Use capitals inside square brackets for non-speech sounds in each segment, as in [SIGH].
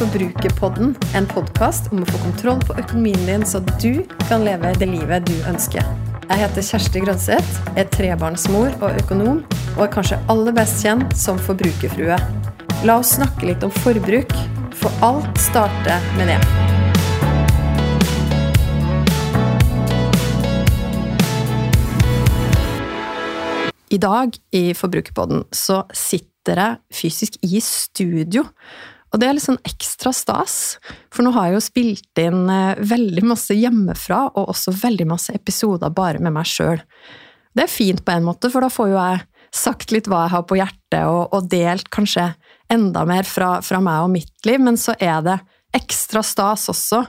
Forbrukerpodden. En podkast om å få kontroll på økonomien din, så du kan leve det livet du ønsker. Jeg heter Kjersti Grønseth, er trebarnsmor og økonom, og er kanskje aller best kjent som forbrukerfrue. La oss snakke litt om forbruk, for alt starter med det. I dag i Forbrukerpodden så sitter jeg fysisk i studio. Og det er litt sånn ekstra stas, for nå har jeg jo spilt inn eh, veldig masse hjemmefra, og også veldig masse episoder bare med meg sjøl. Det er fint på en måte, for da får jo jeg sagt litt hva jeg har på hjertet, og, og delt kanskje enda mer fra, fra, meg og mitt liv, men så er det ekstra stas også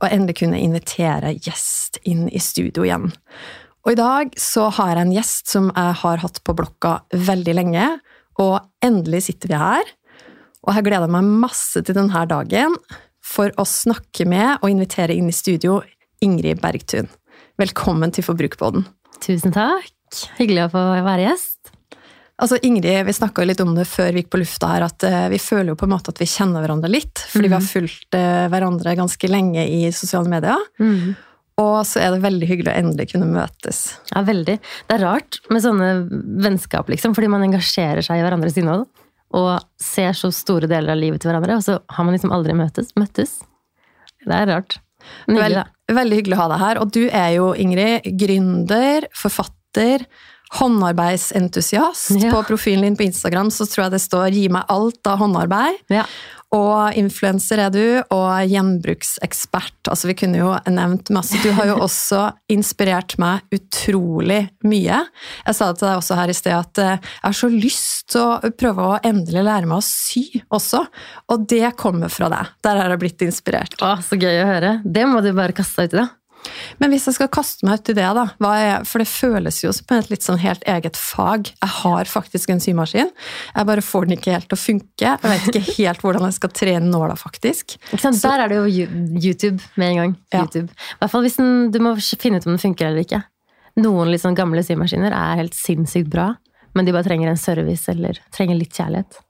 å endelig kunne invitere gjest inn i studio igjen. Og i dag så har jeg en gjest som jeg har hatt på blokka veldig lenge, og endelig sitter vi her. Og jeg gleder meg masse til denne dagen for å snakke med og invitere inn i studio Ingrid Bergtun. Velkommen til Forbrukerboden. Tusen takk. Hyggelig å få være gjest. Altså Ingrid, Vi snakka litt om det før vi gikk på lufta her, at uh, vi føler jo på en måte at vi kjenner hverandre litt. Fordi mm. vi har mhm. fulgt uh, hverandre ganske lenge i sosiale medier. Mm. Og så er det veldig hyggelig å endelig kunne møtes. Ja, veldig. Det er rart med sånne vennskap, liksom, fordi man engasjerer seg i hverandres innhold. Og ser så store deler av livet til hverandre, og så har man liksom aldri møtes. møttes. Det er rart. Hyggelig, Vel, veldig hyggelig å ha deg her. Og du er jo, Ingrid, gründer, forfatter, håndarbeidsentusiast. Ja. På profilen din på Instagram så tror jeg det står 'gi meg alt av håndarbeid'. Ja. Og influenser er du, og gjenbruksekspert. Altså, vi kunne jo nevnt masse. Du har jo [LAUGHS] også inspirert meg utrolig mye. Jeg sa det til deg også her i sted at eh, jeg har så lyst til å prøve å endelig lære meg å sy også. Og det kommer fra deg. Der har jeg blitt inspirert. Å, så gøy å høre. Det må du bare kaste deg ut i, da. Men hvis jeg skal kaste meg ut i det, da, er, for det føles jo som et litt sånn helt eget fag. Jeg har faktisk en symaskin, jeg bare får den ikke helt til å funke. Jeg vet ikke [LAUGHS] helt hvordan jeg skal trene nåla, faktisk. Så, Der er det jo YouTube med en gang. Ja. YouTube. I hvert fall hvis den, Du må finne ut om den funker eller ikke. Noen litt sånn gamle symaskiner er helt sinnssykt bra, men de bare trenger en service eller trenger litt kjærlighet.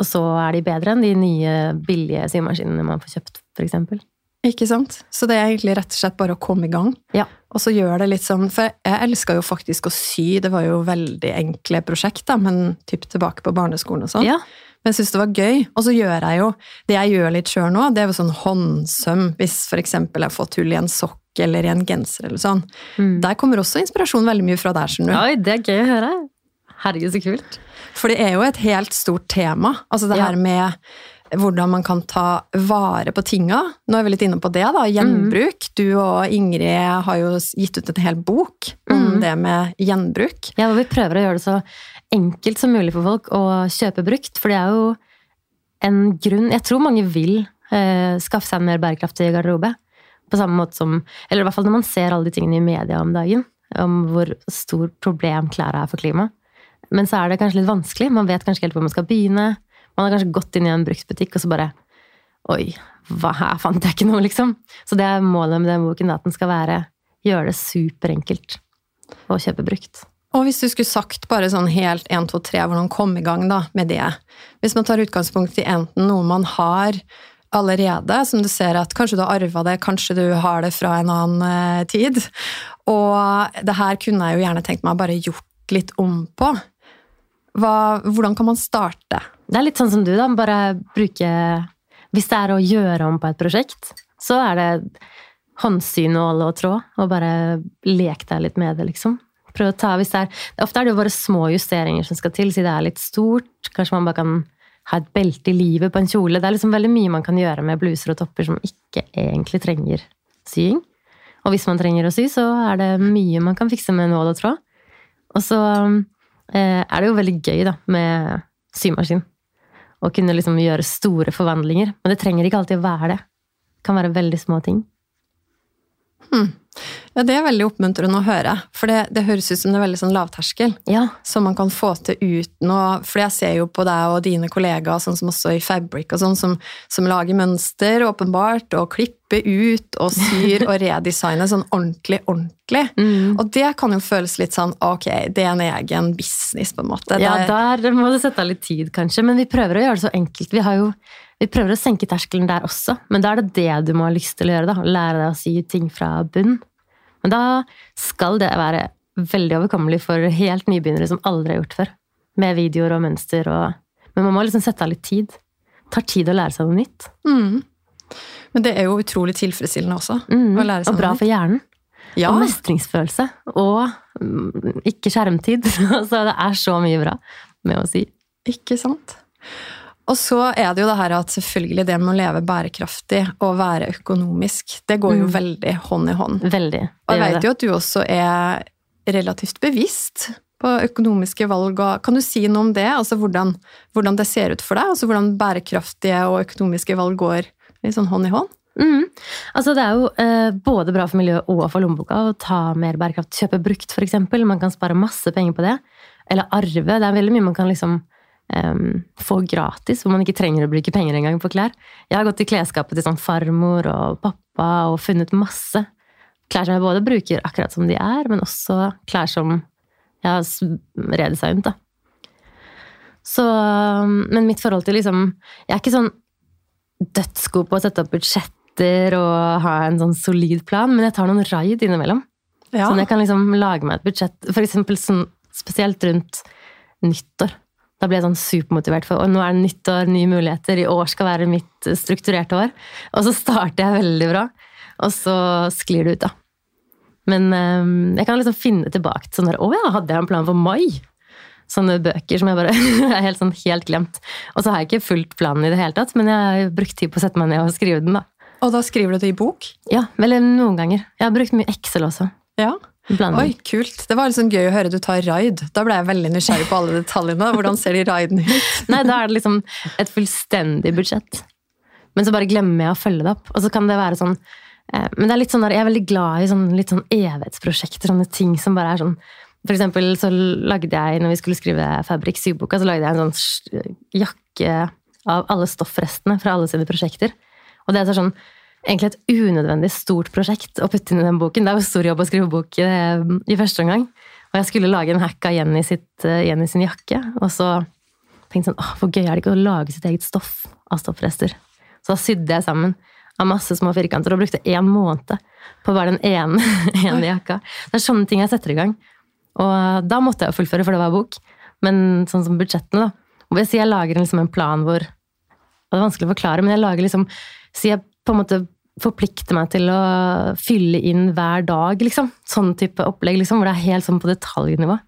Og så er de bedre enn de nye, billige symaskinene man får kjøpt, f.eks. Ikke sant? Så det er egentlig rett og slett bare å komme i gang. Ja. Og så gjør det litt sånn For jeg elska jo faktisk å sy, det var jo veldig enkle prosjekt, da, men typ tilbake på barneskolen og sånn. Ja. Men jeg syns det var gøy. Og så gjør jeg jo Det jeg gjør litt sjøl nå, det er jo sånn håndsøm, hvis f.eks. jeg har fått hull i en sokk eller i en genser eller sånn. Mm. Der kommer også inspirasjon veldig mye fra der, skjønner du. Oi, det er gøy å høre. Herregud, så kult. For det er jo et helt stort tema. Altså det ja. her med hvordan man kan ta vare på tinga. Nå er vi litt inne på det, da. Gjenbruk. Mm. Du og Ingrid har jo gitt ut en hel bok om mm. det med gjenbruk. Ja, og vi prøver å gjøre det så enkelt som mulig for folk å kjøpe brukt. For det er jo en grunn Jeg tror mange vil eh, skaffe seg en mer bærekraftig garderobe. På samme måte som Eller i hvert fall når man ser alle de tingene i media om dagen. Om hvor stort problem klær er for klimaet. Men så er det kanskje litt vanskelig. Man vet kanskje ikke helt hvor man skal begynne. Man har kanskje gått inn i en bruktbutikk, og så bare Oi, hva, her fant jeg ikke noe, liksom. Så det er målet med den boken, at den skal være gjøre det superenkelt å kjøpe brukt. Og hvis du skulle sagt bare sånn helt 1, 2, 3, hvordan kom i gang da med det? Hvis man tar utgangspunkt i enten noe man har allerede, som du ser at kanskje du har arva det, kanskje du har det fra en annen eh, tid. Og det her kunne jeg jo gjerne tenkt meg bare gjort litt om på. Hva, hvordan kan man starte? Det er litt sånn som du, da. Bare bruke Hvis det er å gjøre om på et prosjekt, så er det håndsyn og tråd, og bare lek deg litt med det, liksom. Prøv å ta, hvis det er, Ofte er det jo bare små justeringer som skal til, siden det er litt stort. Kanskje man bare kan ha et belte i livet på en kjole. Det er liksom veldig mye man kan gjøre med bluser og topper som ikke egentlig trenger sying. Og hvis man trenger å sy, så er det mye man kan fikse med nål og tråd. Og så eh, er det jo veldig gøy da, med symaskin og kunne liksom gjøre store forvandlinger. Men det trenger ikke alltid å være det. Det kan være veldig små ting. Hmm. Ja, Det er veldig oppmuntrende å høre. For det, det høres ut som det er veldig sånn lavterskel. Ja. Som man kan få til uten å For jeg ser jo på deg og dine kollegaer, sånn som også i Fabric, og sånn, som, som lager mønster, åpenbart, og klipper ut og syr og [LAUGHS] redesigner sånn ordentlig, ordentlig. Mm. Og det kan jo føles litt sånn ok, det er en egen business, på en måte. Ja, der må du sette av litt tid, kanskje. Men vi prøver å gjøre det så enkelt. Vi har jo vi prøver å senke terskelen der også, men da er det det du må ha lyst til å gjøre. da, Lære deg å si ting fra bunn. Men da skal det være veldig overkommelig for helt nybegynnere som aldri har gjort før. Med videoer og mønster og Men man må liksom sette av litt tid. Det tar tid å lære seg noe nytt. Mm. Men det er jo utrolig tilfredsstillende også. Mm. å lære seg Og bra nytt. for hjernen. Ja, Og mestringsfølelse. Og mm, ikke skjermtid. [LAUGHS] Så det er så mye bra med å si. ikke sant? Og så er det jo det her at selvfølgelig det med å leve bærekraftig og være økonomisk, det går jo Mm. veldig hånd i hånd. Veldig. Og jeg veit jo at du også er relativt bevisst på økonomiske valg. Kan du si noe om det? Altså hvordan, hvordan det ser ut for deg? Altså hvordan bærekraftige og økonomiske valg går litt sånn hånd i hånd? Mm. Altså, det er jo eh, både bra for miljøet og for lommeboka å ta mer bærekraft. Kjøpe brukt, eksempel. Man kan spare masse penger på det. Eller arve. Det er veldig mye man kan liksom em, få gratis, hvor man ikke trenger å bruke penger engang på klær. Jeg har gått i klesskapet til sånn farmor og pappa og funnet masse klær som jeg både bruker akkurat som de er, men også klær som jeg har redesignet, da. Så, men mitt forhold til liksom Jeg er ikke sånn dødsgod på å sette opp budsjetter og ha en sånn solid plan, men jeg tar noen raid innimellom. Ja. Sånn jeg kan liksom lage meg et budsjett, for eksempel sånn, spesielt rundt nyttår. Da ble jeg sånn supermotivert for og nå er det nyttår, nye muligheter, i år skal være mitt strukturerte år. Og så starter jeg veldig bra, og så sklir det ut, da. Men um, jeg kan liksom finne tilbake til sånn der Å ja, hadde jeg en plan for mai? Sånne bøker som jeg bare [LAUGHS] er helt sånn helt glemt. Og så har jeg ikke fulgt planen i det hele tatt, men jeg har brukt tid på å sette meg ned og skrive den, da. Og da skriver du det i bok? Ja, eller noen ganger. Jeg har brukt mye Excel også. Ja. Blanding. Oi, kult. Det var litt sånn gøy å høre du tar raid. Da ble jeg veldig nysgjerrig på alle detaljene. Hvordan ser de raidene ut? [LAUGHS] Nei, da er det liksom et fullstendig budsjett. Men så bare glemmer jeg å følge det opp. Og så kan det være sånn eh, Men det er litt sånn der, jeg er veldig glad i sånn, litt sånn evighetsprosjekter, sånne ting som bare er sånn For eksempel så lagde jeg, når vi skulle skrive Fabrik Syboka, så lagde jeg en sånn jakke av alle stoffrestene fra alle sine prosjekter. Og det er sånn egentlig et unødvendig stort prosjekt å putte inn i den boken. Det er jo stor jobb å skrive bok eh, i første omgang. Og jeg skulle lage en hack av Jenny, sitt, eh, Jenny sin jakke, og så tenkte jeg sånn, hvor gøy er det ikke å lage sitt eget stoff av stoffrester. Så da sydde jeg sammen av masse små firkanter og brukte én måned på bare den ene, [LAUGHS] ene jakka. Det er sånne ting jeg setter i gang. Og da måtte jeg jo fullføre, for det var bok. Men sånn som budsjettene, da. Hvis jeg lager liksom en plan hvor Og det er vanskelig å forklare, men jeg lager liksom Si jeg på en måte forplikte meg til å fylle inn hver dag, liksom. Sånn type opplegg, liksom, hvor det er helt sånn på detaljnivå.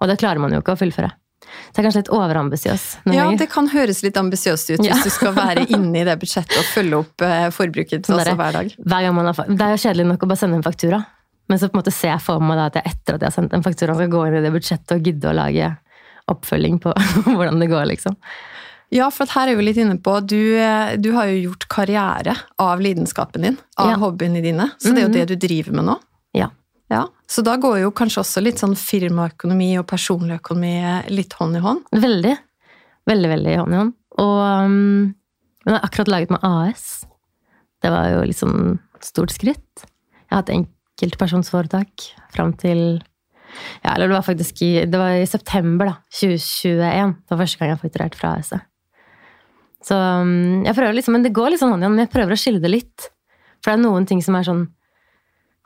Og det klarer man jo ikke å fullføre. Så det er kanskje litt overambisiøs Ja, det kan høres litt ambisiøst ut Ja. hvis du skal være inne i det budsjettet og følge opp eh, forbruket Sånn også hver dag. Hver har, det er jo kjedelig nok å bare sende en faktura. Men så på en måte ser jeg for meg da at jeg etter at jeg har sendt en faktura, skal gå inn i det budsjettet og gidde å lage oppfølging på [LAUGHS] hvordan det går, liksom. Ja, for at her er vi litt inne på du, eh, du har jo gjort karriere av lidenskapen din, av Ja. hobbyene dine. Så det er jo Mhm. det du driver med nå. Ja. Ja, Så da går jo kanskje også litt sånn firmaøkonomi og personlig økonomi eh, litt hånd i hånd. Veldig. Veldig, veldig hånd i hånd. Og um, jeg har akkurat laget meg AS. Det var jo liksom et stort skritt. Jeg har hatt enkeltpersonsforetak fram til ja, eller det var faktisk i, det var i september da, 2021. Det var første gang jeg fakturerte fra AS-et. Så um, jeg prøver liksom, men det går litt sånn hånd i hånd, men jeg prøver å skille det litt. For det er noen ting som er sånn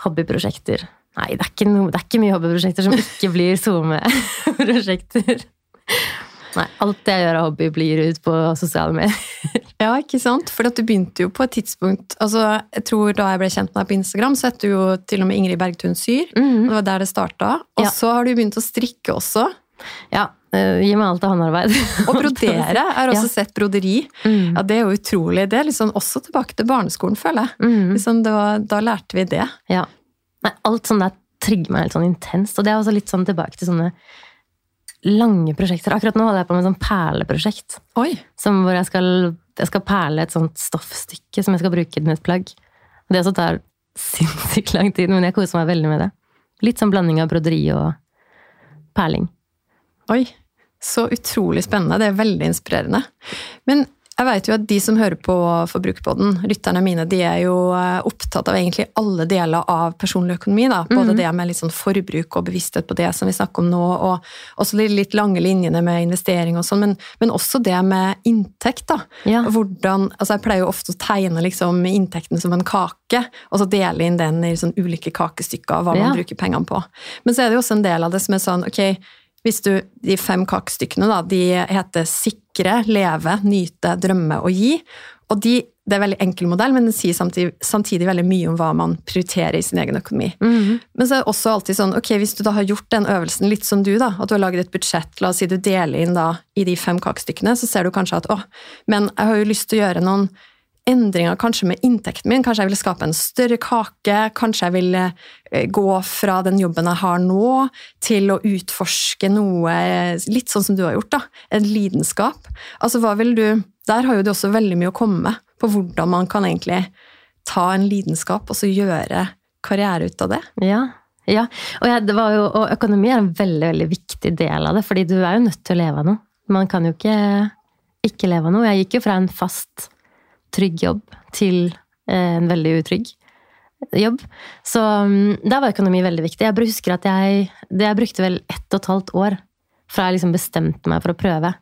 hobbyprosjekter. Nei, det er ikke, no, det er ikke mye hobbyprosjekter som ikke blir SoMe-prosjekter. [LAUGHS] Nei, alt jeg gjør av hobby, blir ut på sosiale medier. [LAUGHS] Ja, ikke sant? For du begynte jo på et tidspunkt altså jeg tror Da jeg ble kjent med deg på Instagram, så het du jo til og med Ingrid Bergtun Syr. og -hmm. Det var der det starta. Og Ja. så har du begynt å strikke også. Ja, eh, gi meg alt av håndarbeid. [LAUGHS] Og brodere. Jeg har også sett broderi. Mm. Ja, Det er jo utrolig. Det er liksom også tilbake til barneskolen, føler jeg. Mm. Liksom det var, da lærte vi det. Ja. Nei, alt sånn der trigger meg helt sånn intenst. Og det er også litt sånn tilbake til sånne lange prosjekter. Akkurat nå holder jeg på med sånn perleprosjekt. Oi! Som hvor jeg skal, jeg skal perle et sånt stoffstykke som jeg skal bruke i et plagg. Det også tar sinnssykt lang tid, men jeg koser meg veldig med det. Litt sånn blanding av broderi og perling. Oi, så utrolig spennende. Det er veldig inspirerende. Men Jeg vet jo at de som hører på Forbrukerpodden, lytterne mine, de er jo eh, opptatt av egentlig alle deler av personlig økonomi. Da. Både mm. det med litt sånn forbruk og bevissthet på det som vi snakker om nå, og også de litt lange linjene med investering og sånn, men, men, også det med inntekt. da. Ja. Hvordan, altså Jeg pleier jo ofte å tegne liksom inntekten som en kake, og så dele inn den i sånn ulike kakestykker hva ja. man bruker pengene på. Men så er det jo også en del av det som er sånn ok, hvis du, De fem kakestykkene da, de heter sikre, leve, nyte, drømme og gi. Og de, Det er en veldig enkel modell, men den sier samtidig, samtidig, veldig mye om hva man prioriterer i sin egen økonomi. Mm -hmm. Men så er det også alltid sånn, ok, hvis du da har gjort den øvelsen litt som du, da, at du har laget et budsjett, la oss si du deler inn da i de fem kakestykkene, så ser du kanskje at å, men jeg har jo lyst til å gjøre noen endringer kanskje med inntekten min. Kanskje jeg ville skape en større kake. Kanskje jeg ville eh, gå fra den jobben jeg har nå, til å utforske noe litt sånn som du har gjort. da, En lidenskap. Altså, hva vil du Der har jo du også veldig mye å komme med på hvordan man kan egentlig ta en lidenskap og så gjøre karriere ut av det. Ja, ja. Og, ja, jo, og økonomi er en veldig, veldig viktig del av det, fordi du er jo nødt til å leve av noe. Man kan jo ikke ikke leve av noe. Jeg gikk jo fra en fast trygg jobb til eh, en veldig utrygg jobb. Så mm, da var økonomi veldig viktig. Jeg husker at jeg, jeg brukte vel ett og et halvt år fra jeg liksom bestemte meg for å prøve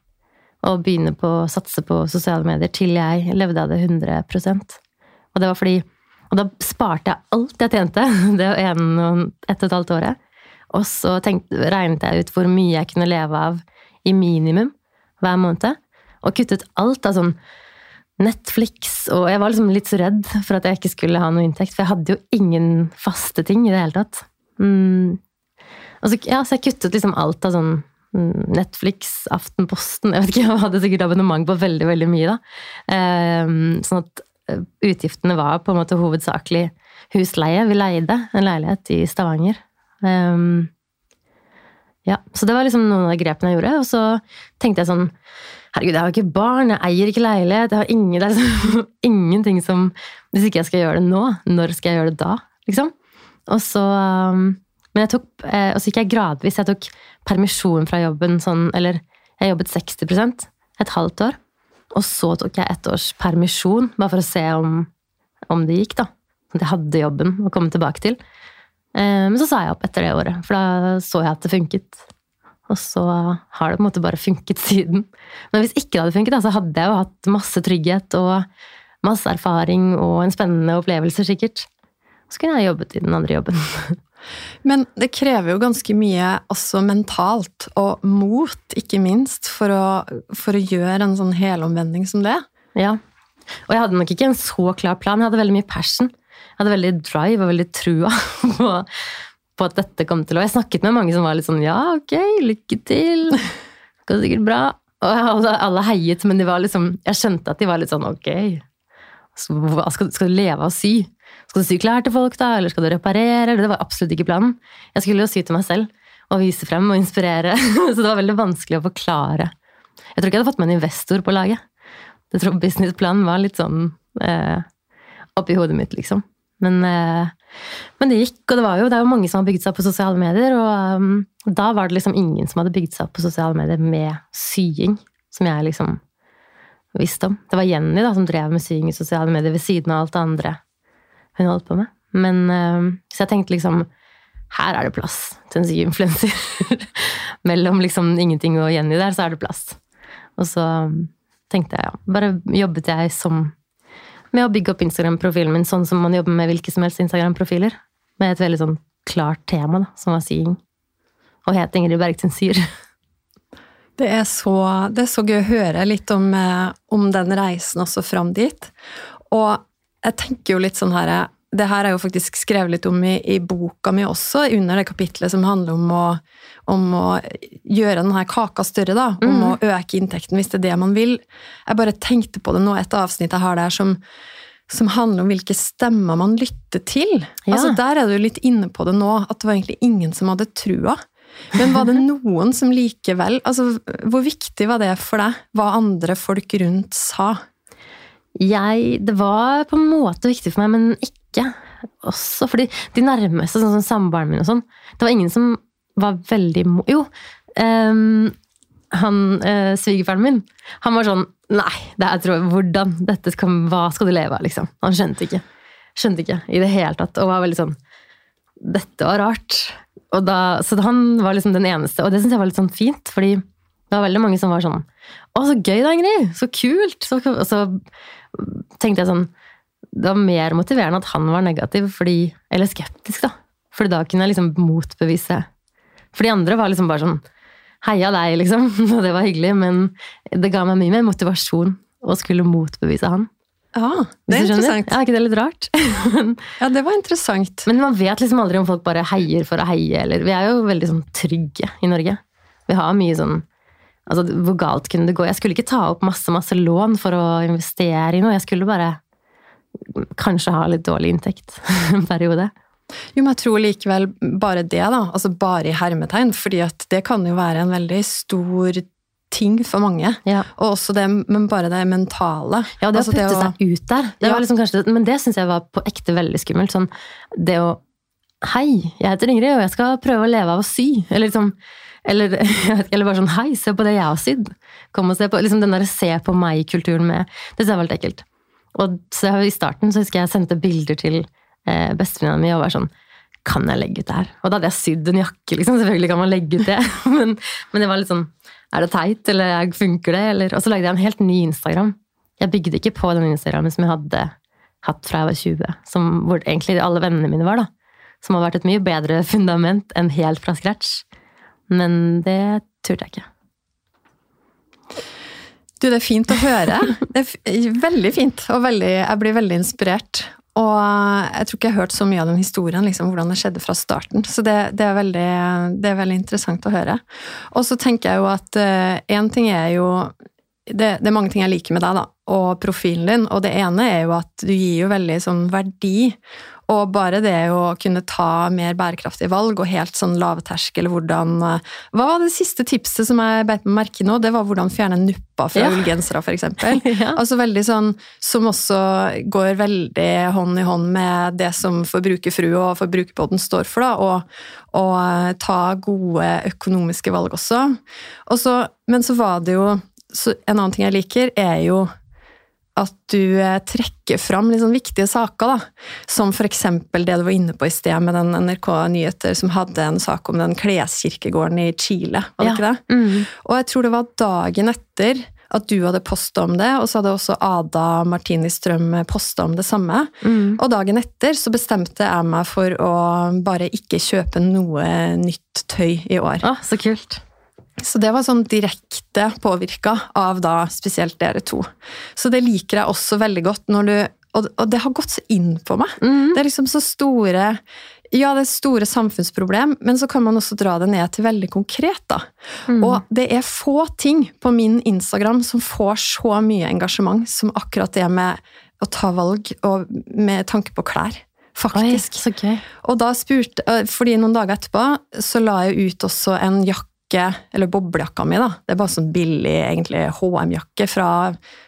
å begynne på å satse på sosiale medier, til jeg levde av det 100% Og det var fordi Og da sparte jeg alt jeg tjente [LAUGHS] det en og ett og et halvt året. Og så tenkte, regnet jeg ut hvor mye jeg kunne leve av i minimum hver måned. Og kuttet alt av sånn Netflix, og jeg var liksom litt så redd for at jeg ikke skulle ha noe inntekt, for jeg hadde jo ingen faste ting i det hele tatt. Mm. Så, ja, så jeg kuttet liksom alt av sånn mm, Netflix, Aftenposten [LAUGHS] Jeg vet ikke, jeg hadde sikkert abonnement på veldig veldig mye, da. Um, sånn at eh, utgiftene var på en måte hovedsakelig husleie. Vi leide en leilighet i Stavanger. Um, ja, så det var liksom noen av grepene jeg gjorde. Og så tenkte jeg sånn Herregud, jeg har ikke barn, jeg eier ikke leilighet. jeg har ingen, Det er liksom [LAUGHS] ingenting som Hvis ikke jeg skal gjøre det nå, når skal jeg gjøre det da? Liksom. Og så um, Men jeg tok eh, Og så gikk jeg gradvis. Jeg tok permisjon fra jobben sånn Eller jeg jobbet 60% et halvt år. Og så tok jeg ett års permisjon, bare for å se om, om det gikk, da. At jeg hadde jobben å komme tilbake til. Eh, men så sa jeg opp etter det året, for da så jeg at det funket. Og så har det på en måte bare funket siden. Men hvis ikke det hadde funket, så hadde jeg jo hatt masse trygghet og masse erfaring og en spennende opplevelse, sikkert. Så kunne jeg jobbet i den andre jobben. [LAUGHS] Men det krever jo ganske mye også mentalt, og mot, ikke minst, for å, for å gjøre en sånn helomvending som det. Ja. Og jeg hadde nok ikke en så klar plan. Jeg hadde veldig mye passion. Jeg hadde veldig drive og veldig trua [LAUGHS] på, på at dette kom til å Jeg snakket med mange som var litt sånn ja, ok, lykke til. Det [LAUGHS] går sikkert bra. Og alle heiet, men de var liksom, jeg skjønte at de var litt sånn ok. Skal, skal, du leve av å sy? Skal du sy klær til folk, da? Eller skal du reparere? Det var absolutt ikke planen. Jeg skulle jo sy til meg selv og vise frem og inspirere. [LAUGHS] Så det var veldig vanskelig å forklare. Jeg tror ikke jeg hadde fått med en investor på laget. Jeg tror businessplanen var litt sånn eh, oppi hodet mitt, liksom. Men eh, men det gikk, og det, jo, det er jo mange som har bygd seg opp på sosiale medier. Og um, da var det liksom ingen som hadde bygd seg opp på sosiale medier med sying, som jeg liksom visste om. Det var Jenny da, som drev med sying i sosiale medier ved siden av alt det andre hun holdt på med. Men, um, så jeg tenkte liksom her er det plass til en syinfluenser. [LAUGHS] Mellom liksom ingenting og Jenny der, så er det plass. Og så um, tenkte jeg ja, bare jobbet jeg som med å bygge opp Instagram-profilen min sånn som man jobber med hvilke som helst Instagram-profiler. Med et veldig sånn klart tema, da, som var sying. Og het Ingrid Bergtun Syr. [LAUGHS] Det er, så, det er så gøy å høre litt om, eh, om den reisen også fram dit. Og jeg tenker jo litt sånn her det her er jo faktisk skrevet litt om i, i, boka mi også, under det kapitlet som handler om å, om å gjøre denne kaka større, da. Om mm. å øke inntekten hvis det er det man vil. Jeg bare tenkte på det nå, et avsnitt jeg har der som, som handler om hvilke stemmer man lytter til. Ja. Altså Der er du litt inne på det nå, at det var egentlig ingen som hadde trua. Men var det [LAUGHS] noen som likevel altså Hvor viktig var det for deg, hva andre folk rundt sa? Jeg, det var på en måte viktig for meg, men ikke ikke. Også fordi de nærmeste, sånn som samboeren min og sånn, det var ingen som var veldig Jo. Um, han uh, svigerfaren min, han var sånn Nei, det er, tror jeg, hvordan? Dette skal, hva skal du leve av, liksom? Han skjønte ikke. Skjønte ikke i det hele tatt. Og var veldig sånn Dette var rart. Og da, så han var liksom den eneste, og det syns jeg var litt sånn fint, fordi det var veldig mange som var sånn Å, så gøy da, Ingrid! Så kult! Så, og så tenkte jeg sånn Det var mer motiverende at han var negativ, fordi, eller skeptisk, da. For da kunne jeg liksom motbevise. For de andre var liksom bare sånn Heia deg, liksom. [LAUGHS] Og det var hyggelig, men det ga meg mye mer motivasjon å skulle motbevise han. Ja, det er interessant. Ja, er ikke det litt rart? [LAUGHS] ja, det var interessant. Men man vet liksom aldri om folk bare heier for å heie, eller Vi er jo veldig sånn trygge i Norge. Vi har mye sånn Altså, hvor galt kunne det gå? Jeg skulle ikke ta opp masse, masse lån for å investere i noe. Jeg skulle bare kanskje ha litt dårlig inntekt en periode. Jo, men jeg tror likevel bare det, da. Altså bare i hermetegn. fordi at det kan jo være en veldig stor ting for mange. Ja. Og også det, men bare det mentale. Ja, det altså å putte det å, seg ut der. Det Ja. var liksom kanskje, men det syns jeg var på ekte veldig skummelt. Sånn det å Hei, jeg heter Ingrid, og jeg skal prøve å leve av å sy. Eller liksom eller, [LAUGHS] eller bare sånn Hei, se på det jeg har sydd. Kom og se på liksom Den der se på meg-kulturen med Det syns jeg var litt ekkelt. Og så I starten så husker jeg jeg sendte bilder til eh, bestevenninna mi og var sånn Kan jeg legge ut det her? Og da hadde jeg sydd en jakke, liksom. Selvfølgelig kan man legge ut det. [LAUGHS] Men, men det var litt sånn Er det teit, eller funker det? Eller, og så lagde jeg en helt ny Instagram. Jeg bygde ikke på den Instagrammen som jeg hadde hatt fra jeg var 20. Som, hvor egentlig alle vennene mine var, da. Som har vært et mye bedre fundament enn helt fra scratch. Men det turte jeg ikke. Du, det er fint å høre. Det er veldig fint, og veldig, jeg blir veldig inspirert. Og jeg tror ikke jeg har hørt så mye av den historien, liksom, hvordan det skjedde fra starten. Så det, det, er, veldig, det er veldig interessant å høre. Og så tenker jeg jo at én ting er jo det, det er mange ting jeg liker med deg, da, og profilen din. Og det ene er jo at du gir jo veldig sånn verdi. Og bare det å kunne ta mer bærekraftige valg og helt sånn lavterskel hvordan eh, Hva var det siste tipset som jeg beit meg merke i nå? Det var hvordan fjerne nuppa fra Ja. ullgensere, f.eks. [LAUGHS] Ja. Altså veldig sånn Som også går veldig hånd i hånd med det som Forbrukerfrue og Forbrukerpodden står for, da, og, og eh, ta gode økonomiske valg også. også men så var det jo så En annen ting jeg liker, er jo at du eh, trekker fram sånn viktige saker, da. Som eksempel det du var inne på i sted med den NRK Nyheter som hadde en sak om den kleskirkegården i Chile, var det Ja. ikke det? Mm. Og jeg tror det var dagen etter at du hadde posta om det, og så hadde også Ada Martini Strøm posta om det samme. Mm. Og dagen etter så bestemte jeg meg for å bare ikke kjøpe noe nytt tøy i år. Å, så kult. Så det var sånn direkte påvirka av da spesielt dere to. Så det liker jeg også veldig godt når du Og, og det har gått så inn på meg. Mm. Det er liksom så store Ja, det er store samfunnsproblem, men så kan man også dra det ned til veldig konkret, da. Mm. Og det er få ting på min Instagram som får så mye engasjement som akkurat det med å ta valg og med tanke på klær. Faktisk. Oi. Og da spurte, fordi noen dager etterpå så la jeg ut også en jakke, eller boblejakka mi, da. Det er bare sånn billig egentlig HM-jakke fra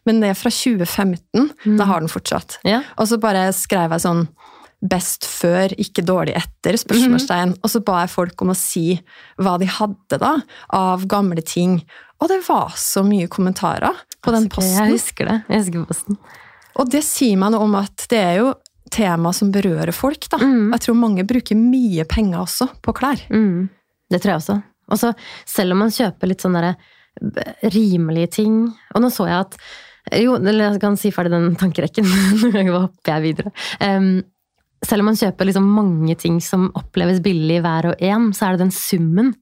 Men det er fra 2015. Da har den fortsatt. Ja. Og så bare skrev jeg sånn Best før, ikke dårlig etter? spørsmålstegn. Og så ba jeg folk om å si hva de hadde da, av gamle ting. Og det var så mye kommentarer på den posten. gøy. Jeg husker det. Jeg husker posten. Og det sier meg noe om at det er jo tema som berører folk. da. Mm. Jeg tror mange bruker mye penger også på klær. Mm. Det tror jeg også. Og så selv om man kjøper litt sånne rimelige ting Og nå så jeg at Jo, jeg kan si ferdig den tankerekken. [LAUGHS] Nå hopper jeg videre. Um, selv om man kjøper liksom mange ting som oppleves billig hver og en, så er det den summen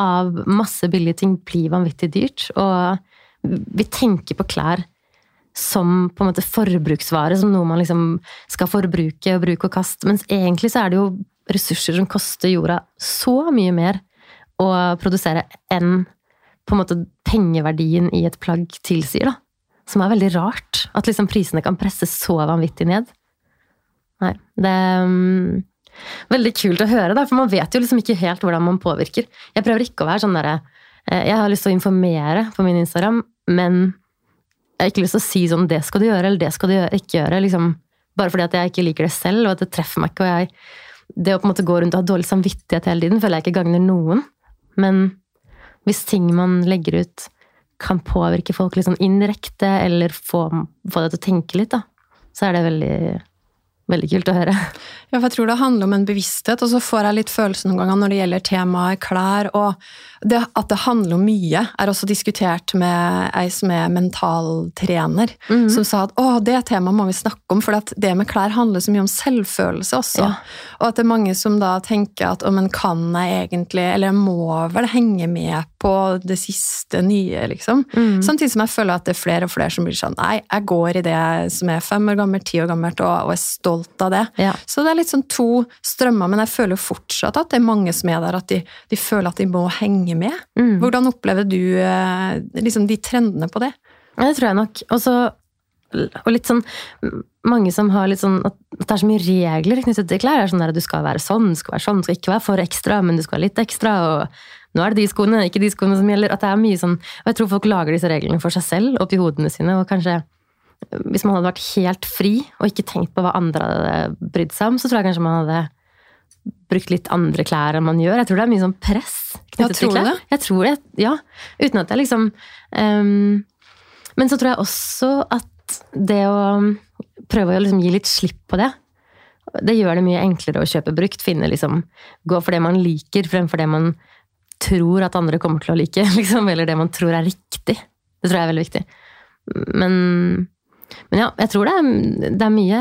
av masse billige ting blir vanvittig dyrt. Og vi tenker på klær som på en måte forbruksvare, som noe man liksom skal forbruke og bruke og kaste. Mens egentlig så er det jo ressurser som koster jorda så mye mer å produsere enn på en måte pengeverdien i et plagg tilsier, da. Som er veldig rart. At liksom prisene kan presses så vanvittig ned. Nei, det mm, veldig kult å høre, da, for man vet jo liksom ikke helt hvordan man påvirker. Jeg prøver ikke å være sånn derre eh, Jeg har lyst til å informere på min Instagram, men jeg har ikke lyst til å si sånn 'det skal du gjøre', eller 'det skal du ikke gjøre'. liksom Bare fordi at jeg ikke liker det selv, og at det treffer meg ikke. og jeg det å på en måte gå rundt og ha dårlig samvittighet hele tiden, føler jeg ikke gagner noen. Men hvis ting man legger ut kan påvirke folk litt sånn indirekte, eller få, få deg til å tenke litt, da, så er det veldig Veldig kult å høre. Ja, for jeg tror det handler om en bevissthet, og så får jeg litt følelse noen ganger når det gjelder temaet klær, og det, at det handler om mye. er også diskutert med ei som er mentaltrener, mm. som sa at å, det temaet må vi snakke om, for det med klær handler så mye om selvfølelse også. Ja. Og at det er mange som da tenker at å, men kan jeg egentlig, eller må vel henge med på det siste nye, liksom. Mm. Samtidig som jeg føler at det er flere og flere som blir sånn nei, jeg går i det som er fem år gammelt, ti år gammelt, og, og er stolt av det. Ja. Så det er litt sånn to strømmer, men jeg føler fortsatt at det er mange som er der, at de, de føler at de må henge med. Mm. Hvordan opplever du eh, liksom, de trendene på det? Det tror jeg nok. Også, og litt sånn Mange som har litt sånn at det er så mye regler knyttet til klær. Det er sånn at Du skal være sånn, du skal være sånn, du skal ikke være for ekstra, men du skal være litt ekstra. og nå er det de skoene, ikke de skoene som gjelder. At det er mye sånn, og Jeg tror folk lager disse reglene for seg selv oppi hodene sine. og kanskje Hvis man hadde vært helt fri og ikke tenkt på hva andre hadde brydd seg om, så tror jeg kanskje man hadde brukt litt andre klær enn man gjør. Jeg tror det er mye sånn press knyttet til klær. Det? Jeg tror det, ja. Uten at jeg liksom um, Men så tror jeg også at det å prøve å liksom gi litt slipp på det, det gjør det mye enklere å kjøpe brukt. Finne liksom, Gå for det man liker, fremfor det man tror at andre kommer til å like. [LAUGHS] Liksom, eller det man tror er riktig. Det tror jeg er veldig viktig. Men, men ja, jeg tror det er, det er mye,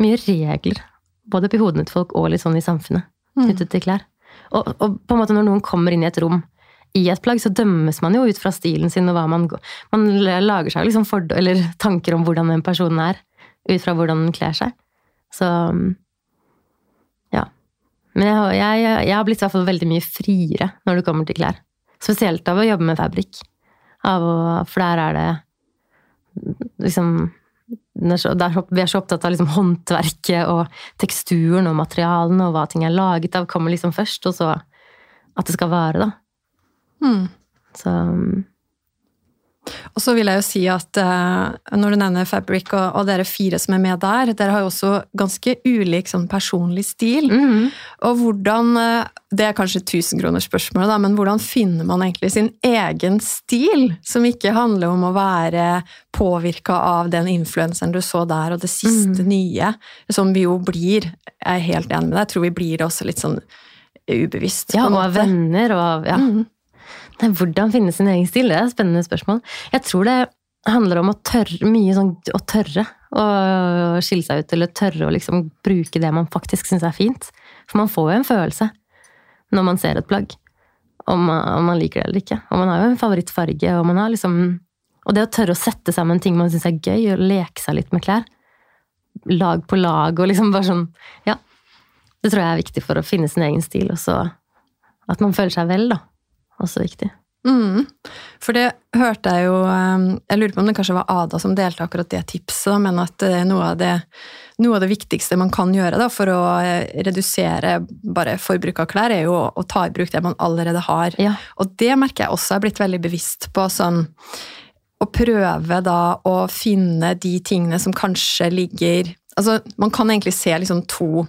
mye regler både oppi hodene til folk og litt sånn i samfunnet mm. knyttet til klær. Og, og, på en måte når noen kommer inn i et rom i et plagg, så dømmes man jo ut fra stilen sin og hva man går Man lager seg liksom for, eller [LAUGHS] tanker om hvordan den personen er, ut fra hvordan den kler seg. Så ja. Men jeg, jeg, jeg har blitt i hvert fall veldig mye friere når det kommer til klær. Spesielt av å jobbe med fabrikk. For der er det liksom vi er så opptatt av liksom håndverket og teksturen og materialene og hva ting er laget av, kommer liksom først, og så at det skal vare, da. Mm. Så og så vil jeg jo si at uh, når du nevner Fabric og, og, dere fire som er med der, dere har jo også ganske ulik sånn, personlig stil. Mm. Og hvordan uh, Det er kanskje tusenkronersspørsmålet, da, men hvordan finner man egentlig sin egen stil? Som ikke handler om å være påvirka av den influenseren du så der, og det siste mm. nye. Som vi jo blir. Jeg er helt enig med deg, jeg tror vi blir også litt sånn ubevisst. Ja, og av venner og ja. Mm. Hvordan finne sin egen stil? Det er et spennende spørsmål. Jeg tror det handler om å tørre, mye sånn å tørre å skille seg ut, eller tørre å liksom bruke det man faktisk syns er fint. For man får jo en følelse når man ser et plagg, om man, om man liker det eller ikke. Og man har jo en favorittfarge, og man har liksom Og det å tørre å sette sammen ting man syns er gøy, og leke seg litt med klær. Lag på lag, og liksom bare sånn Ja. Det tror jeg er viktig for å finne sin egen stil, og så at man føler seg vel, da også viktig. Mm. For det hørte jeg jo um, Jeg lurer på om det kanskje var Ada som delte akkurat det tipset, men at det er noe av det, noe av det viktigste man kan gjøre da, for å eh, redusere bare forbruk av klær, er jo å ta i bruk det man allerede har. Ja. Og det merker jeg også er blitt veldig bevisst på. sånn å prøve da å finne de tingene som kanskje ligger altså, Man kan egentlig se, liksom to,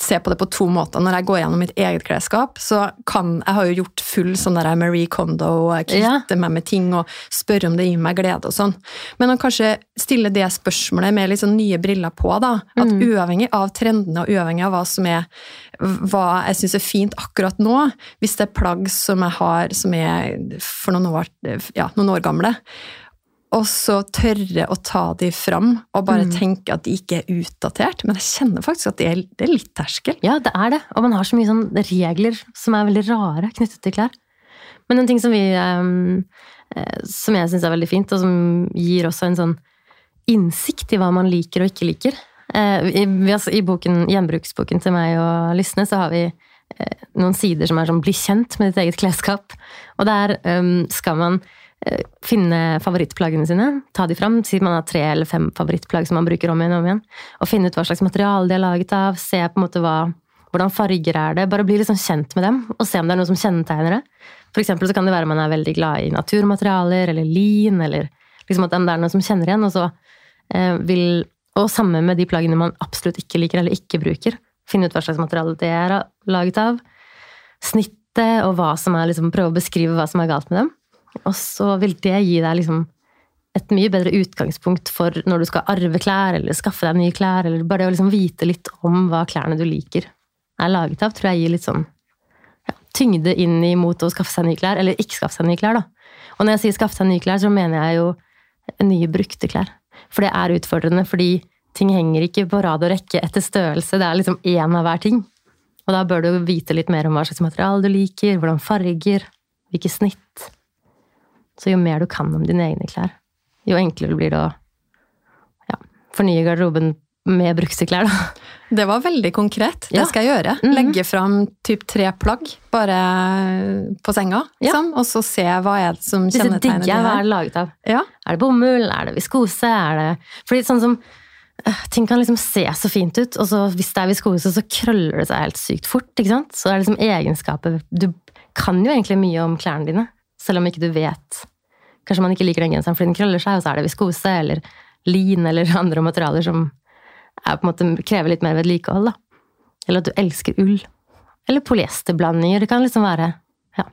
se på det på to måter. Når jeg går gjennom mitt eget klesskap, så kan Jeg har jo gjort full sånn der Marie Kondo, kvitte ja. meg med ting og spørre om det gir meg glede og sånn. Men å kanskje stille det spørsmålet med litt sånn nye briller på, da. At mm. uavhengig av trendene og uavhengig av hva som er hva jeg syns er fint akkurat nå, hvis det er plagg som jeg har som er for noen år, ja, noen år gamle, og så tørre å ta de fram og bare mm. tenke at de ikke er utdatert. Men jeg kjenner faktisk at det er, det er, litt terskel. Ja, det er det. Og man har så mye sånn regler som er veldig rare knyttet til klær. Men en ting som vi um, Som jeg syns er veldig fint, og som gir også en sånn innsikt i hva man liker og ikke liker. Uh, i, I boken, gjenbruksboken til meg og Lysne så har vi uh, noen sider som er sånn 'bli kjent med ditt eget klesskap'. Og der um, skal man Eh, finne favorittplaggene sine, ta de fram. Si man har tre eller fem favorittplagg som man bruker om igjen og om igjen. Og finne ut hva slags materiale de er laget av. Se på en måte hva, hvordan farger er det. Bare bli liksom kjent med dem, og se om det er noe som kjennetegner det. For eksempel så kan det være man er veldig glad i naturmaterialer eller lin, eller liksom at det er noe som kjenner igjen. Og så eh, vil Og samme med de plaggene man absolutt ikke liker eller ikke bruker. Finne ut hva slags materiale det er laget av. Snittet, og hva som er liksom, prøve å beskrive hva som er galt med dem. Og så vil det gi deg liksom et mye bedre utgangspunkt for når du skal arve klær, eller skaffe deg nye klær, eller bare å liksom vite litt om hva klærne du liker er laget av, tror jeg gir litt sånn ja, tyngde inn imot å skaffe seg nye klær, eller ikke skaffe seg nye klær, da. Og når jeg sier skaffe seg nye klær, så mener jeg jo nye brukte klær. For det er utfordrende, fordi ting henger ikke på rad og rekke etter størrelse, det er liksom én av hver ting. Og da bør du vite litt mer om hva slags materiale du liker, hvordan farger, hvilke snitt. Så jo mer du kan om dine egne klær, jo enklere blir det å ja, fornye garderoben med brukte klær, da. Det var veldig konkret. Det Ja. skal jeg gjøre. Mhm. Legge fram typ tre plagg bare på senga, Ja. sånn, og så se hva er det som kjennetegner digger de jeg. Hva er det laget av? Ja. Er det bomull? Er det viskose? Er det Fordi sånn som øh, Ting kan liksom se så fint ut, og så hvis det er viskose, så krøller det seg helt sykt fort. ikke sant? Så det er liksom egenskaper Du kan jo egentlig mye om klærne dine, selv om ikke du vet Kanskje man ikke liker den genseren fordi den krøller seg, og så er det viskose eller lin eller [LAUGHS] andre materialer som er måte krever litt mer vedlikehold. da. Eller at du elsker ull. Eller polyesterblandinger. Det kan liksom være ja.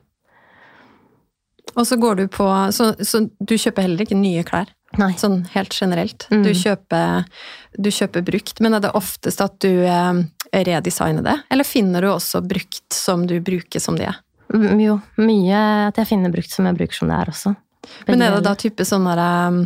Og så går du på så, så du kjøper heller ikke nye klær, Nei. sånn helt generelt. Mm. Du, kjøper, du kjøper brukt, men er det oftest at du eh, redesigner det? Eller finner du også brukt som du bruker som det er? Mm, Jo, mye at jeg finner brukt som jeg bruker som det er også. Men er det da type sånn um,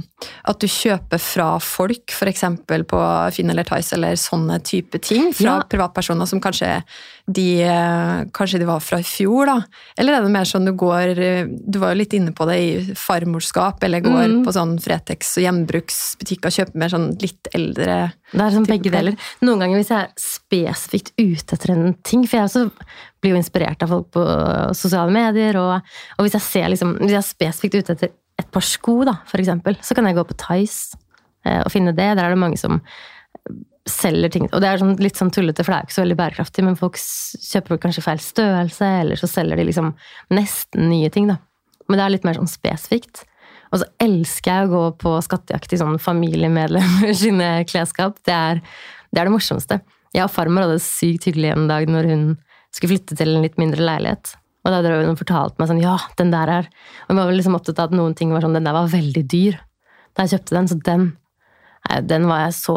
at du kjøper fra folk, f.eks. på Finn eller Tice, eller sånne type ting? Fra Ja. privatpersoner som kanskje de, eh, kanskje de var fra i fjor, da? Eller er det mer sånn du går eh, Du var jo litt inne på det i farmorskap, eller går Mm. på sånn Fretex og gjenbruksbutikk og kjøper mer sånn litt eldre Det er sånn begge deler. Noen ganger hvis jeg er spesifikt ute etter en ting, for jeg også blir jo inspirert av folk på sosiale medier, og, og hvis jeg ser liksom, hvis jeg er spesifikt ute etter et par sko, da, for eksempel, så kan jeg gå på Tice eh, og finne det. Der er det mange som selger ting. Og det er sånn, litt sånn tullete, for det er ikke så veldig bærekraftig, men folk kjøper kanskje feil størrelse, eller så selger de liksom nesten nye ting, da. Men det er litt mer sånn spesifikt. Og så elsker jeg å gå på skattejakt i sånn familiemedlemmer [LAUGHS] sine klesskap. Det er, det er det morsomste. Jeg og farmor hadde det sykt hyggelig en dag når hun skulle flytte til en litt mindre leilighet. Og da drev hun og fortalte meg sånn Ja, den der er Og hun var liksom opptatt av at noen ting var sånn Den der var veldig dyr da jeg kjøpte den, så den den var jeg så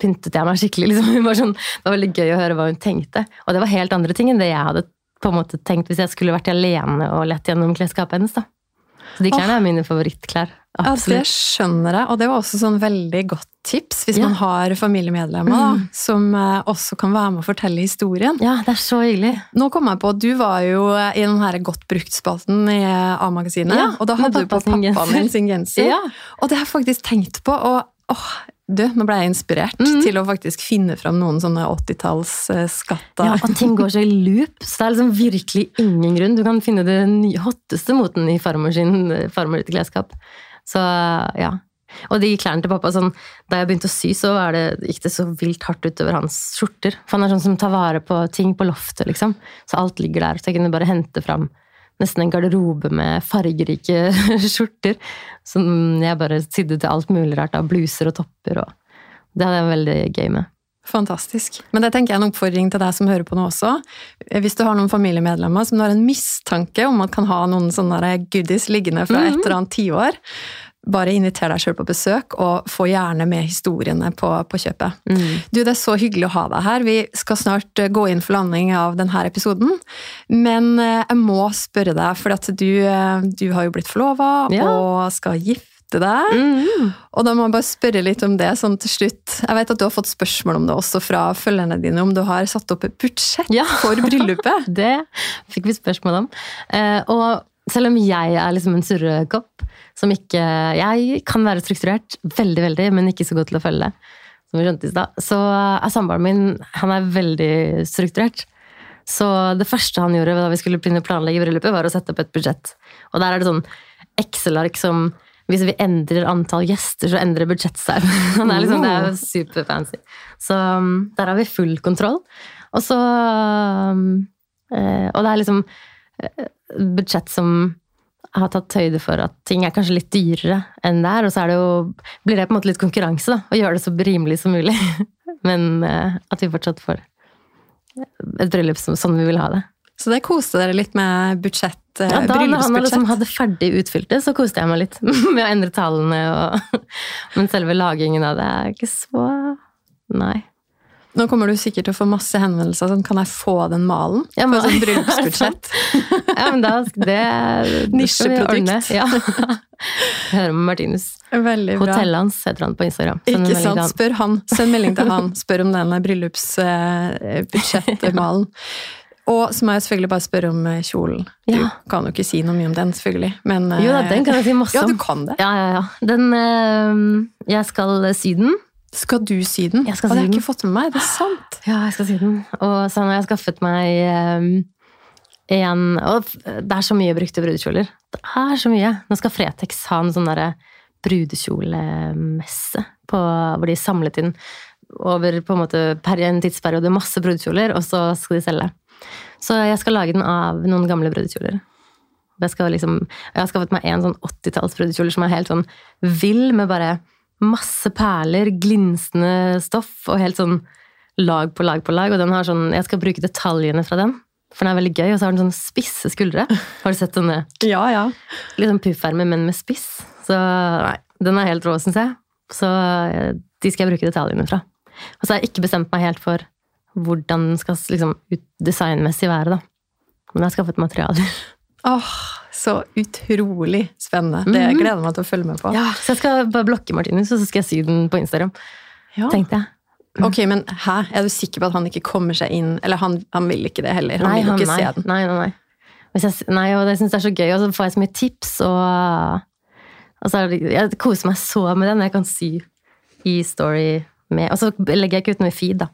Pyntet jeg meg skikkelig, liksom. [LAUGHS] Var sånn, det var veldig gøy å høre hva hun tenkte. Og det var helt andre ting enn det jeg hadde på en måte tenkt hvis jeg skulle vært alene og lett gjennom klesskapet hennes. da. Så de klærne er mine favorittklær. Ja, det skjønner jeg, og det var også sånn veldig godt tips hvis Ja. man har familiemedlemmer da, som eh, også kan være med å fortelle historien. Ja, det er så hyggelig. Nå kom jeg på at du var jo i den her Godt brukt-spalten i A-magasinet, Ja, og da hadde du på pappaen din sin genser. [LAUGHS] Og det har jeg faktisk tenkt på, og åh, du, nå ble jeg inspirert Mhm. til å faktisk finne fram noen sånne 80-tallsskatter. Ja, og ting går så i loop, så det er liksom virkelig ingen grunn. Du kan finne det nye, hotteste moten i farmor sin farmor klesskap. Så ja. Og de klærne til pappa, sånn, da jeg begynte å sy, så det, gikk det så vilt hardt utover hans skjorter. For han er sånn som tar vare på ting på loftet, liksom. Så alt ligger der. Så jeg kunne bare hente fram nesten en garderobe med fargerike [LAUGHS] skjorter. Som jeg bare sydde til alt mulig rart av bluser og topper. Og det hadde jeg veldig gøy med. Fantastisk. Men det tenker jeg er en oppfordring til deg som hører på nå også. Hvis du har noen familiemedlemmer som du har en mistanke om at kan ha noen sånne goodies liggende fra et eller annet tiår, bare inviter deg sjøl på besøk, og få gjerne med historiene på, på kjøpet. Du, Det er så hyggelig å ha deg her. Vi skal snart eh, gå inn for landing av denne episoden. Men eh, jeg må spørre deg, for at du, eh, du har jo blitt forlova Ja. og skal gifte deg. Mm. Og da må jeg bare spørre litt om det sånn til slutt. Jeg vet at du har fått spørsmål om det også fra følgerne dine, om du har satt opp et budsjett Ja. for bryllupet. [LAUGHS] Det fikk vi spørsmål om. Og selv om jeg er liksom en surrekopp, som ikke Jeg kan være strukturert, veldig, veldig, men ikke så god til å følge. Som vi skjønte i stad. Så er samboeren min han er veldig strukturert. Så det første han gjorde da vi skulle begynne å planlegge bryllupet, var å sette opp et budsjett. Og der er det sånn Excel-ark som hvis vi endrer antall gjester, så endrer budsjettet seg. [LAUGHS] Det er, liksom, det er jo superfancy. Så um, der har vi full kontroll. Og så um, eh, Og det er liksom eh, budsjett som har tatt høyde for at ting er kanskje litt dyrere enn det er. Og så er det jo, blir det på en måte litt konkurranse, da. Å gjøre det så rimelig som mulig. [LAUGHS] Men eh, at vi fortsatt får et bryllup som, sånn vi vil ha det. Så det koste dere litt med budsjett, eh, Ja, da han liksom hadde ferdig utfylt det, så koste jeg meg litt [LAUGHS] med å endre tallene. Og... [LAUGHS] Men selve lagingen av det er ikke så Nei. Nå kommer du sikkert til å få masse henvendelser sånn, kan jeg få den malen? Ja, men- sånn [LAUGHS] bryllupsbudsjett. Ja, men da det. [LAUGHS] Nisjeprodukt. Ja. [LAUGHS] Hører med Martinus. Veldig bra. Hotellet hans heter han på Instagram. Send Ikke sant? han. Spør han. Send melding til han. Spør om den bryllupsbudsjettmalen. Og så må jeg selvfølgelig bare spørre om eh, kjolen. Du Ja. kan jo ikke si noe mye om den, selvfølgelig. Men, Jo da, eh, den kan jeg si masse om. Ja, du kan det. Ja, ja, ja. Den øh, Jeg skal sy den. Skal du sy den? Jeg skal Og det har jeg ikke fått med meg. Det er sant. [GASPS] Ja, jeg skal sy den. Og så har jeg skaffet meg um, en Og det er så mye brukte brudekjoler. Det er så mye. Nå skal Fretex ha en sånn derre brudekjolemesse på, hvor de samlet inn over på en måte en tidsperiode masse brudekjoler, og så skal de selge. Så jeg skal lage den av noen gamle brudekjoler. Jeg, liksom, jeg har skaffet meg en sånn 80-talls brudekjole som er helt sånn vill, med bare masse perler, glinsende stoff og helt sånn lag på lag på lag. Og den har sånn, jeg skal bruke detaljene fra den, for den er veldig gøy. Og så har den sånn spisse skuldre. [LAUGHS] Har du sett sånne Ja, ja. litt sånn puffermer, men med spiss? Så nei, den er helt rå, syns jeg. Så eh, de skal jeg bruke detaljene fra. Og så har jeg ikke bestemt meg helt for hvordan den skal liksom designmessig være, da. Men jeg har skaffet materialer. Åh, så utrolig spennende. Det jeg gleder jeg meg til å følge med på. Ja, så jeg skal bare blokke Martinus, og så skal jeg sy den på Instagram. Ja. Tenkte jeg. Ok, men hæ? Er du sikker på at han ikke kommer seg inn? Eller han, han vil ikke det heller? Han vil jo ikke nei, se den. Nei, nei, nei. Jeg, nei, og det syns jeg er så gøy, og så får jeg så mye tips, og, og så det, Jeg koser meg så med den. Jeg kan sy i story med Og så legger jeg ikke ut noe feed, da.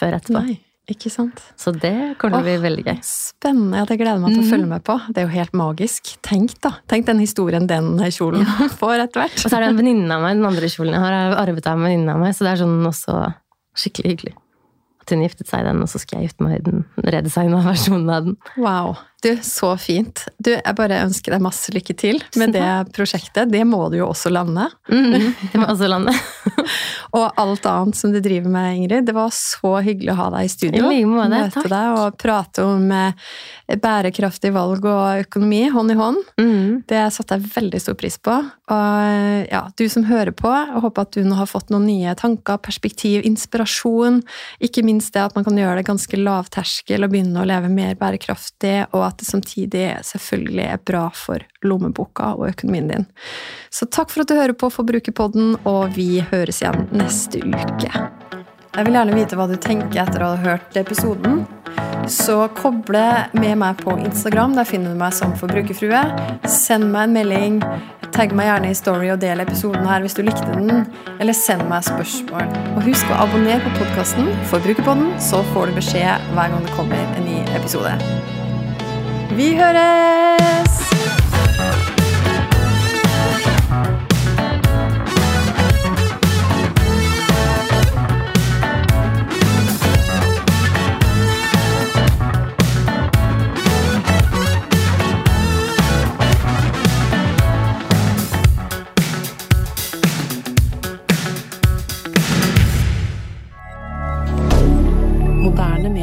Før etterpå. Nei, ikke sant? Så det kommer til å bli veldig gøy. Spennende. Ja, det gleder jeg meg til å Mhm. følge med på. Det er jo helt magisk. Tenk da. Tenk den historien den kjolen [LAUGHS] får etter hvert. Og så er det en venninne av meg, den andre kjolen jeg har, er arvet av en venninne av meg, så det er sånn også skikkelig hyggelig. At hun giftet seg i den, og så skal jeg gifte meg i den redesigna versjonen av den. Wow. Du, så fint. Du, jeg bare ønsker deg masse lykke til med det prosjektet. Det må du jo også lande. Mm, [LAUGHS] det må også lande. [LAUGHS] Og alt annet som du driver med, Ingrid. Det var så hyggelig å ha deg i studio. I like måte, Møte takk. deg og prate om eh, bærekraftig valg og økonomi hånd i hånd. Mm. Det satte jeg veldig stor pris på. Og ja, du som hører på, jeg håper at du nå har fått noen nye tanker, perspektiv, inspirasjon. Ikke minst det at man kan gjøre det ganske lavterskel og begynne å leve mer bærekraftig, og at det samtidig selvfølgelig er bra for lommeboka og økonomien din. Så takk for at du hører på Forbrukerpodden, og vi høres igjen neste uke. Jeg vil gjerne vite hva du tenker etter å ha hørt episoden. Så koble med meg på Instagram. Der finner du meg som forbrukerfrue. Send meg en melding. Tagg meg gjerne i story og del episoden her hvis du likte den. Eller send meg spørsmål. Og husk å abonnere på podkasten Forbrukerpodden, så får du beskjed hver gang det kommer en ny episode. Vi høres!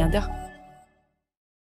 D'accord.